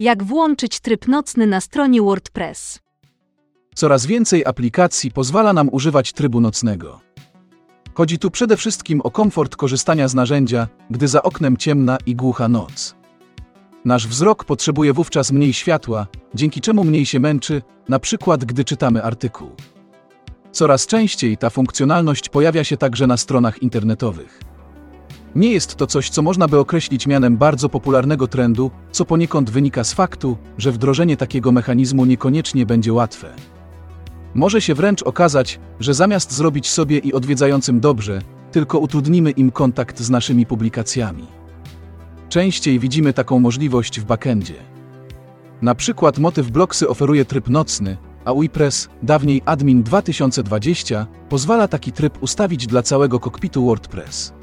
Jak włączyć tryb nocny na stronie WordPress? Coraz więcej aplikacji pozwala nam używać trybu nocnego. Chodzi tu przede wszystkim o komfort korzystania z narzędzia, gdy za oknem ciemna i głucha noc. Nasz wzrok potrzebuje wówczas mniej światła, dzięki czemu mniej się męczy, na przykład gdy czytamy artykuł. Coraz częściej ta funkcjonalność pojawia się także na stronach internetowych. Nie jest to coś, co można by określić mianem bardzo popularnego trendu, co poniekąd wynika z faktu, że wdrożenie takiego mechanizmu niekoniecznie będzie łatwe. Może się wręcz okazać, że zamiast zrobić sobie i odwiedzającym dobrze, tylko utrudnimy im kontakt z naszymi publikacjami. Częściej widzimy taką możliwość w backendzie. Na przykład motyw Blocksy oferuje tryb nocny, a WordPress, dawniej Admin 2020, pozwala taki tryb ustawić dla całego kokpitu WordPress.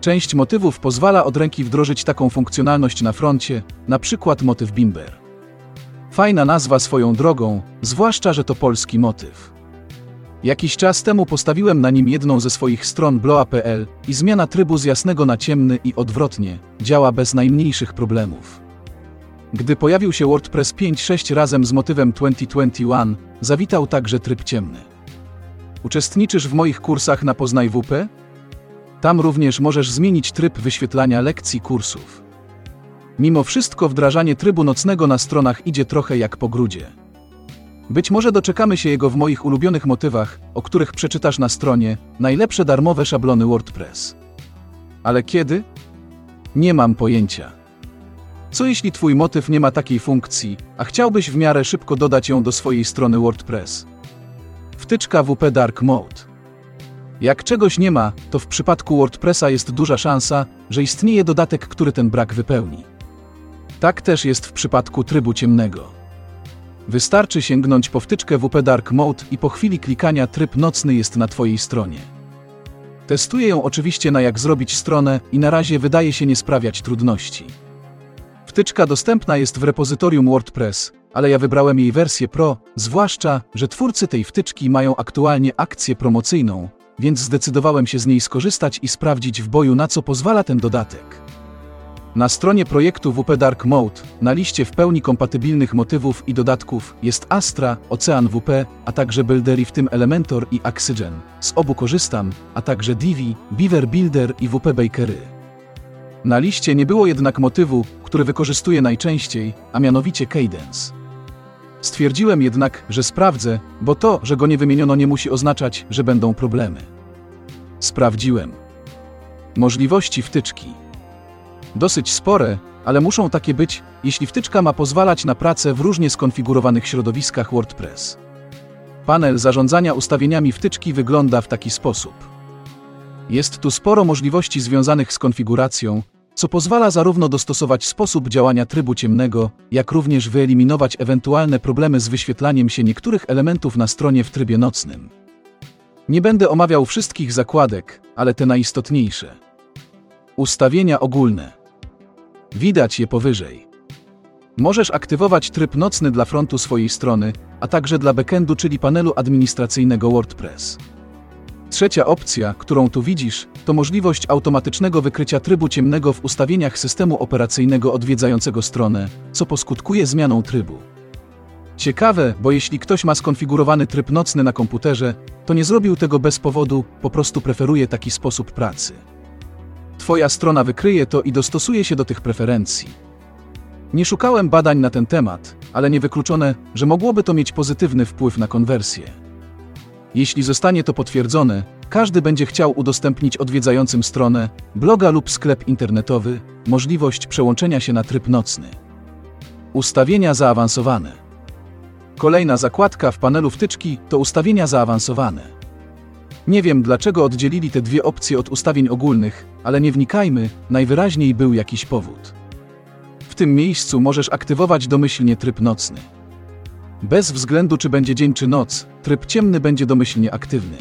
Część motywów pozwala od ręki wdrożyć taką funkcjonalność na froncie, przykład motyw Bimber. Fajna nazwa swoją drogą, zwłaszcza, że to polski motyw. Jakiś czas temu postawiłem na nim jedną ze swoich stron bloa.pl i zmiana trybu z jasnego na ciemny i odwrotnie działa bez najmniejszych problemów. Gdy pojawił się WordPress 5.6 razem z motywem 2021, zawitał także tryb ciemny. Uczestniczysz w moich kursach na Poznaj WP? Tam również możesz zmienić tryb wyświetlania lekcji kursów. Mimo wszystko wdrażanie trybu nocnego na stronach idzie trochę jak po grudzie. Być może doczekamy się jego w moich ulubionych motywach, o których przeczytasz na stronie najlepsze darmowe szablony WordPress. Ale kiedy? Nie mam pojęcia. Co jeśli Twój motyw nie ma takiej funkcji, a chciałbyś w miarę szybko dodać ją do swojej strony WordPress? Wtyczka WP Dark Mode. Jak czegoś nie ma, to w przypadku WordPressa jest duża szansa, że istnieje dodatek, który ten brak wypełni. Tak też jest w przypadku trybu ciemnego. Wystarczy sięgnąć po wtyczkę WP Dark Mode i po chwili klikania tryb nocny jest na Twojej stronie. Testuję ją oczywiście na jak zrobić stronę i na razie wydaje się nie sprawiać trudności. Wtyczka dostępna jest w repozytorium WordPress, ale ja wybrałem jej wersję Pro, zwłaszcza, że twórcy tej wtyczki mają aktualnie akcję promocyjną, więc zdecydowałem się z niej skorzystać i sprawdzić w boju na co pozwala ten dodatek. Na stronie projektu WP Dark Mode, na liście w pełni kompatybilnych motywów i dodatków jest Astra, Ocean WP, a także Buildery w tym Elementor i Oxygen. Z obu korzystam, a także Divi, Beaver Builder i WP Bakery. Na liście nie było jednak motywu, który wykorzystuję najczęściej, a mianowicie Cadence. Stwierdziłem jednak, że sprawdzę, bo to, że go nie wymieniono nie musi oznaczać, że będą problemy. Sprawdziłem. Możliwości wtyczki. Dosyć spore, ale muszą takie być, jeśli wtyczka ma pozwalać na pracę w różnie skonfigurowanych środowiskach WordPress. Panel zarządzania ustawieniami wtyczki wygląda w taki sposób. Jest tu sporo możliwości związanych z konfiguracją, co pozwala zarówno dostosować sposób działania trybu ciemnego, jak również wyeliminować ewentualne problemy z wyświetlaniem się niektórych elementów na stronie w trybie nocnym. Nie będę omawiał wszystkich zakładek, ale te najistotniejsze. Ustawienia ogólne. Widać je powyżej. Możesz aktywować tryb nocny dla frontu swojej strony, a także dla backendu, czyli panelu administracyjnego WordPress. Trzecia opcja, którą tu widzisz, to możliwość automatycznego wykrycia trybu ciemnego w ustawieniach systemu operacyjnego odwiedzającego stronę, co poskutkuje zmianą trybu. Ciekawe, bo jeśli ktoś ma skonfigurowany tryb nocny na komputerze, to nie zrobił tego bez powodu, po prostu preferuje taki sposób pracy. Twoja strona wykryje to i dostosuje się do tych preferencji. Nie szukałem badań na ten temat, ale niewykluczone, że mogłoby to mieć pozytywny wpływ na konwersję. Jeśli zostanie to potwierdzone, każdy będzie chciał udostępnić odwiedzającym stronę, bloga lub sklep internetowy możliwość przełączenia się na tryb nocny. Ustawienia zaawansowane. Kolejna zakładka w panelu wtyczki to ustawienia zaawansowane. Nie wiem dlaczego oddzielili te dwie opcje od ustawień ogólnych, ale nie wnikajmy, najwyraźniej był jakiś powód. W tym miejscu możesz aktywować domyślnie tryb nocny. Bez względu czy będzie dzień czy noc, tryb ciemny będzie domyślnie aktywny.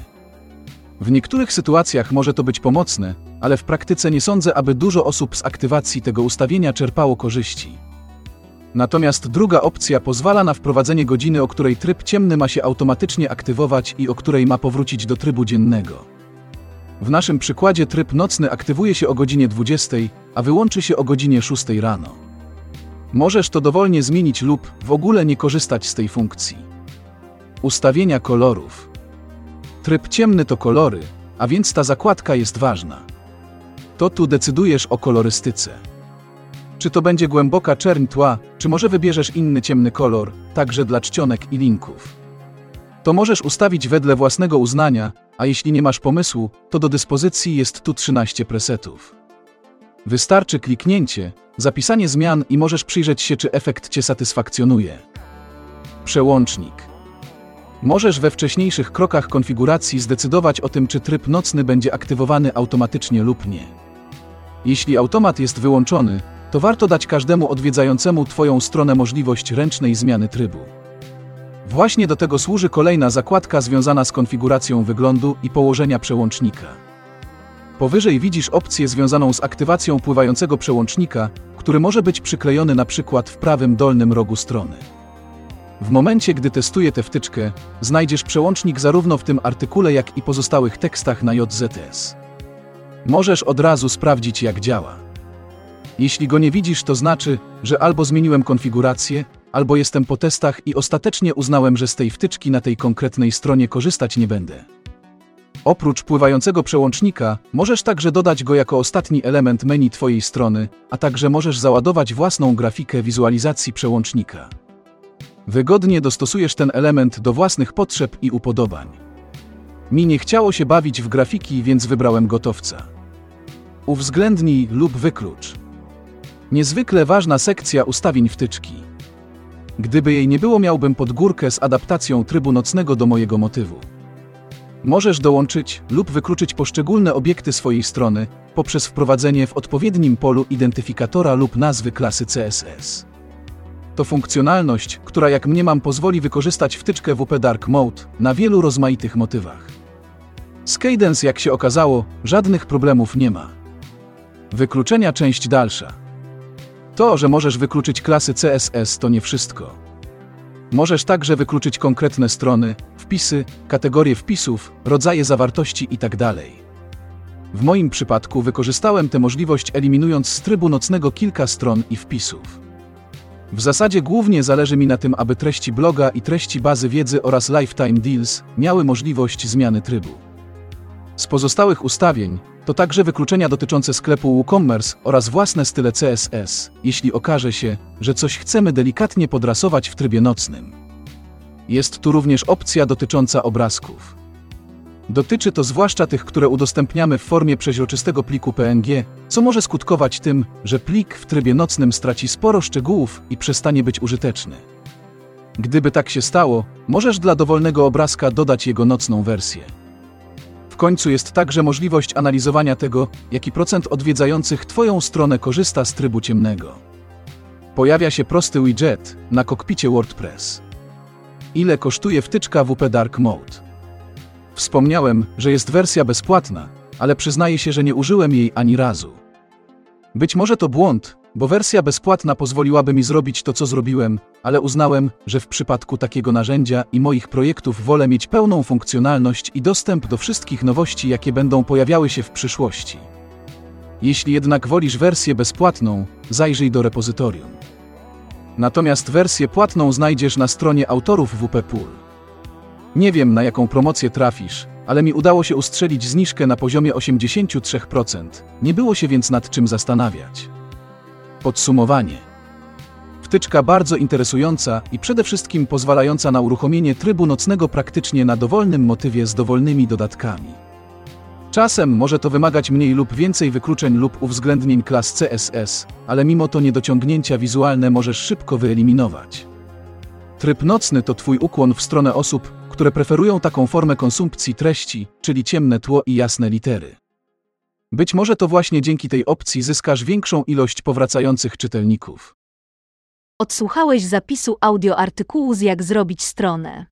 W niektórych sytuacjach może to być pomocne, ale w praktyce nie sądzę, aby dużo osób z aktywacji tego ustawienia czerpało korzyści. Natomiast druga opcja pozwala na wprowadzenie godziny, o której tryb ciemny ma się automatycznie aktywować i o której ma powrócić do trybu dziennego. W naszym przykładzie tryb nocny aktywuje się o godzinie 20, a wyłączy się o godzinie 6 rano. Możesz to dowolnie zmienić lub w ogóle nie korzystać z tej funkcji. Ustawienia kolorów. Tryb ciemny to kolory, a więc ta zakładka jest ważna. To tu decydujesz o kolorystyce. Czy to będzie głęboka czerń tła, czy może wybierzesz inny ciemny kolor, także dla czcionek i linków. To możesz ustawić wedle własnego uznania, a jeśli nie masz pomysłu, to do dyspozycji jest tu 13 presetów. Wystarczy kliknięcie, zapisanie zmian i możesz przyjrzeć się, czy efekt Cię satysfakcjonuje. Przełącznik. Możesz we wcześniejszych krokach konfiguracji zdecydować o tym, czy tryb nocny będzie aktywowany automatycznie lub nie. Jeśli automat jest wyłączony, to warto dać każdemu odwiedzającemu Twoją stronę możliwość ręcznej zmiany trybu. Właśnie do tego służy kolejna zakładka związana z konfiguracją wyglądu i położenia przełącznika. Powyżej widzisz opcję związaną z aktywacją pływającego przełącznika, który może być przyklejony na przykład w prawym dolnym rogu strony. W momencie, gdy testuję tę wtyczkę, znajdziesz przełącznik zarówno w tym artykule, jak i pozostałych tekstach na JZS. Możesz od razu sprawdzić, jak działa. Jeśli go nie widzisz, to znaczy, że albo zmieniłem konfigurację, albo jestem po testach i ostatecznie uznałem, że z tej wtyczki na tej konkretnej stronie korzystać nie będę. Oprócz pływającego przełącznika, możesz także dodać go jako ostatni element menu Twojej strony, a także możesz załadować własną grafikę wizualizacji przełącznika. Wygodnie dostosujesz ten element do własnych potrzeb i upodobań. Mi nie chciało się bawić w grafiki, więc wybrałem gotowca. Uwzględnij lub wyklucz. Niezwykle ważna sekcja ustawień wtyczki. Gdyby jej nie było, miałbym podgórkę z adaptacją trybu nocnego do mojego motywu. Możesz dołączyć lub wykluczyć poszczególne obiekty swojej strony poprzez wprowadzenie w odpowiednim polu identyfikatora lub nazwy klasy CSS. To funkcjonalność, która jak mniemam pozwoli wykorzystać wtyczkę WP Dark Mode na wielu rozmaitych motywach. Z Cadence, jak się okazało, żadnych problemów nie ma. Wykluczenia część dalsza. To, że możesz wykluczyć klasy CSS to nie wszystko. Możesz także wykluczyć konkretne strony, wpisy, kategorie wpisów, rodzaje zawartości itd. W moim przypadku wykorzystałem tę możliwość eliminując z trybu nocnego kilka stron i wpisów. W zasadzie głównie zależy mi na tym, aby treści bloga i treści bazy wiedzy oraz Lifetime Deals miały możliwość zmiany trybu. Z pozostałych ustawień to także wykluczenia dotyczące sklepu WooCommerce oraz własne style CSS, jeśli okaże się, że coś chcemy delikatnie podrasować w trybie nocnym. Jest tu również opcja dotycząca obrazków. Dotyczy to zwłaszcza tych, które udostępniamy w formie przeźroczystego pliku PNG, co może skutkować tym, że plik w trybie nocnym straci sporo szczegółów i przestanie być użyteczny. Gdyby tak się stało, możesz dla dowolnego obrazka dodać jego nocną wersję. W końcu jest także możliwość analizowania tego, jaki procent odwiedzających Twoją stronę korzysta z trybu ciemnego. Pojawia się prosty widget na kokpicie WordPress. Ile kosztuje wtyczka WP Dark Mode? Wspomniałem, że jest wersja bezpłatna, ale przyznaję się, że nie użyłem jej ani razu. Być może to błąd, bo wersja bezpłatna pozwoliłaby mi zrobić to, co zrobiłem, ale uznałem, że w przypadku takiego narzędzia i moich projektów wolę mieć pełną funkcjonalność i dostęp do wszystkich nowości, jakie będą pojawiały się w przyszłości. Jeśli jednak wolisz wersję bezpłatną, zajrzyj do repozytorium. Natomiast wersję płatną znajdziesz na stronie autorów WP Pool. Nie wiem, na jaką promocję trafisz, ale mi udało się ustrzelić zniżkę na poziomie 83%. Nie było się więc nad czym zastanawiać. Podsumowanie. Wtyczka bardzo interesująca i przede wszystkim pozwalająca na uruchomienie trybu nocnego praktycznie na dowolnym motywie z dowolnymi dodatkami. Czasem może to wymagać mniej lub więcej wykluczeń lub uwzględnień klas CSS, ale mimo to niedociągnięcia wizualne możesz szybko wyeliminować. Tryb nocny to Twój ukłon w stronę osób, które preferują taką formę konsumpcji treści, czyli ciemne tło i jasne litery. Być może to właśnie dzięki tej opcji zyskasz większą ilość powracających czytelników. Odsłuchałeś zapisu audio artykułu z Jak zrobić stronę.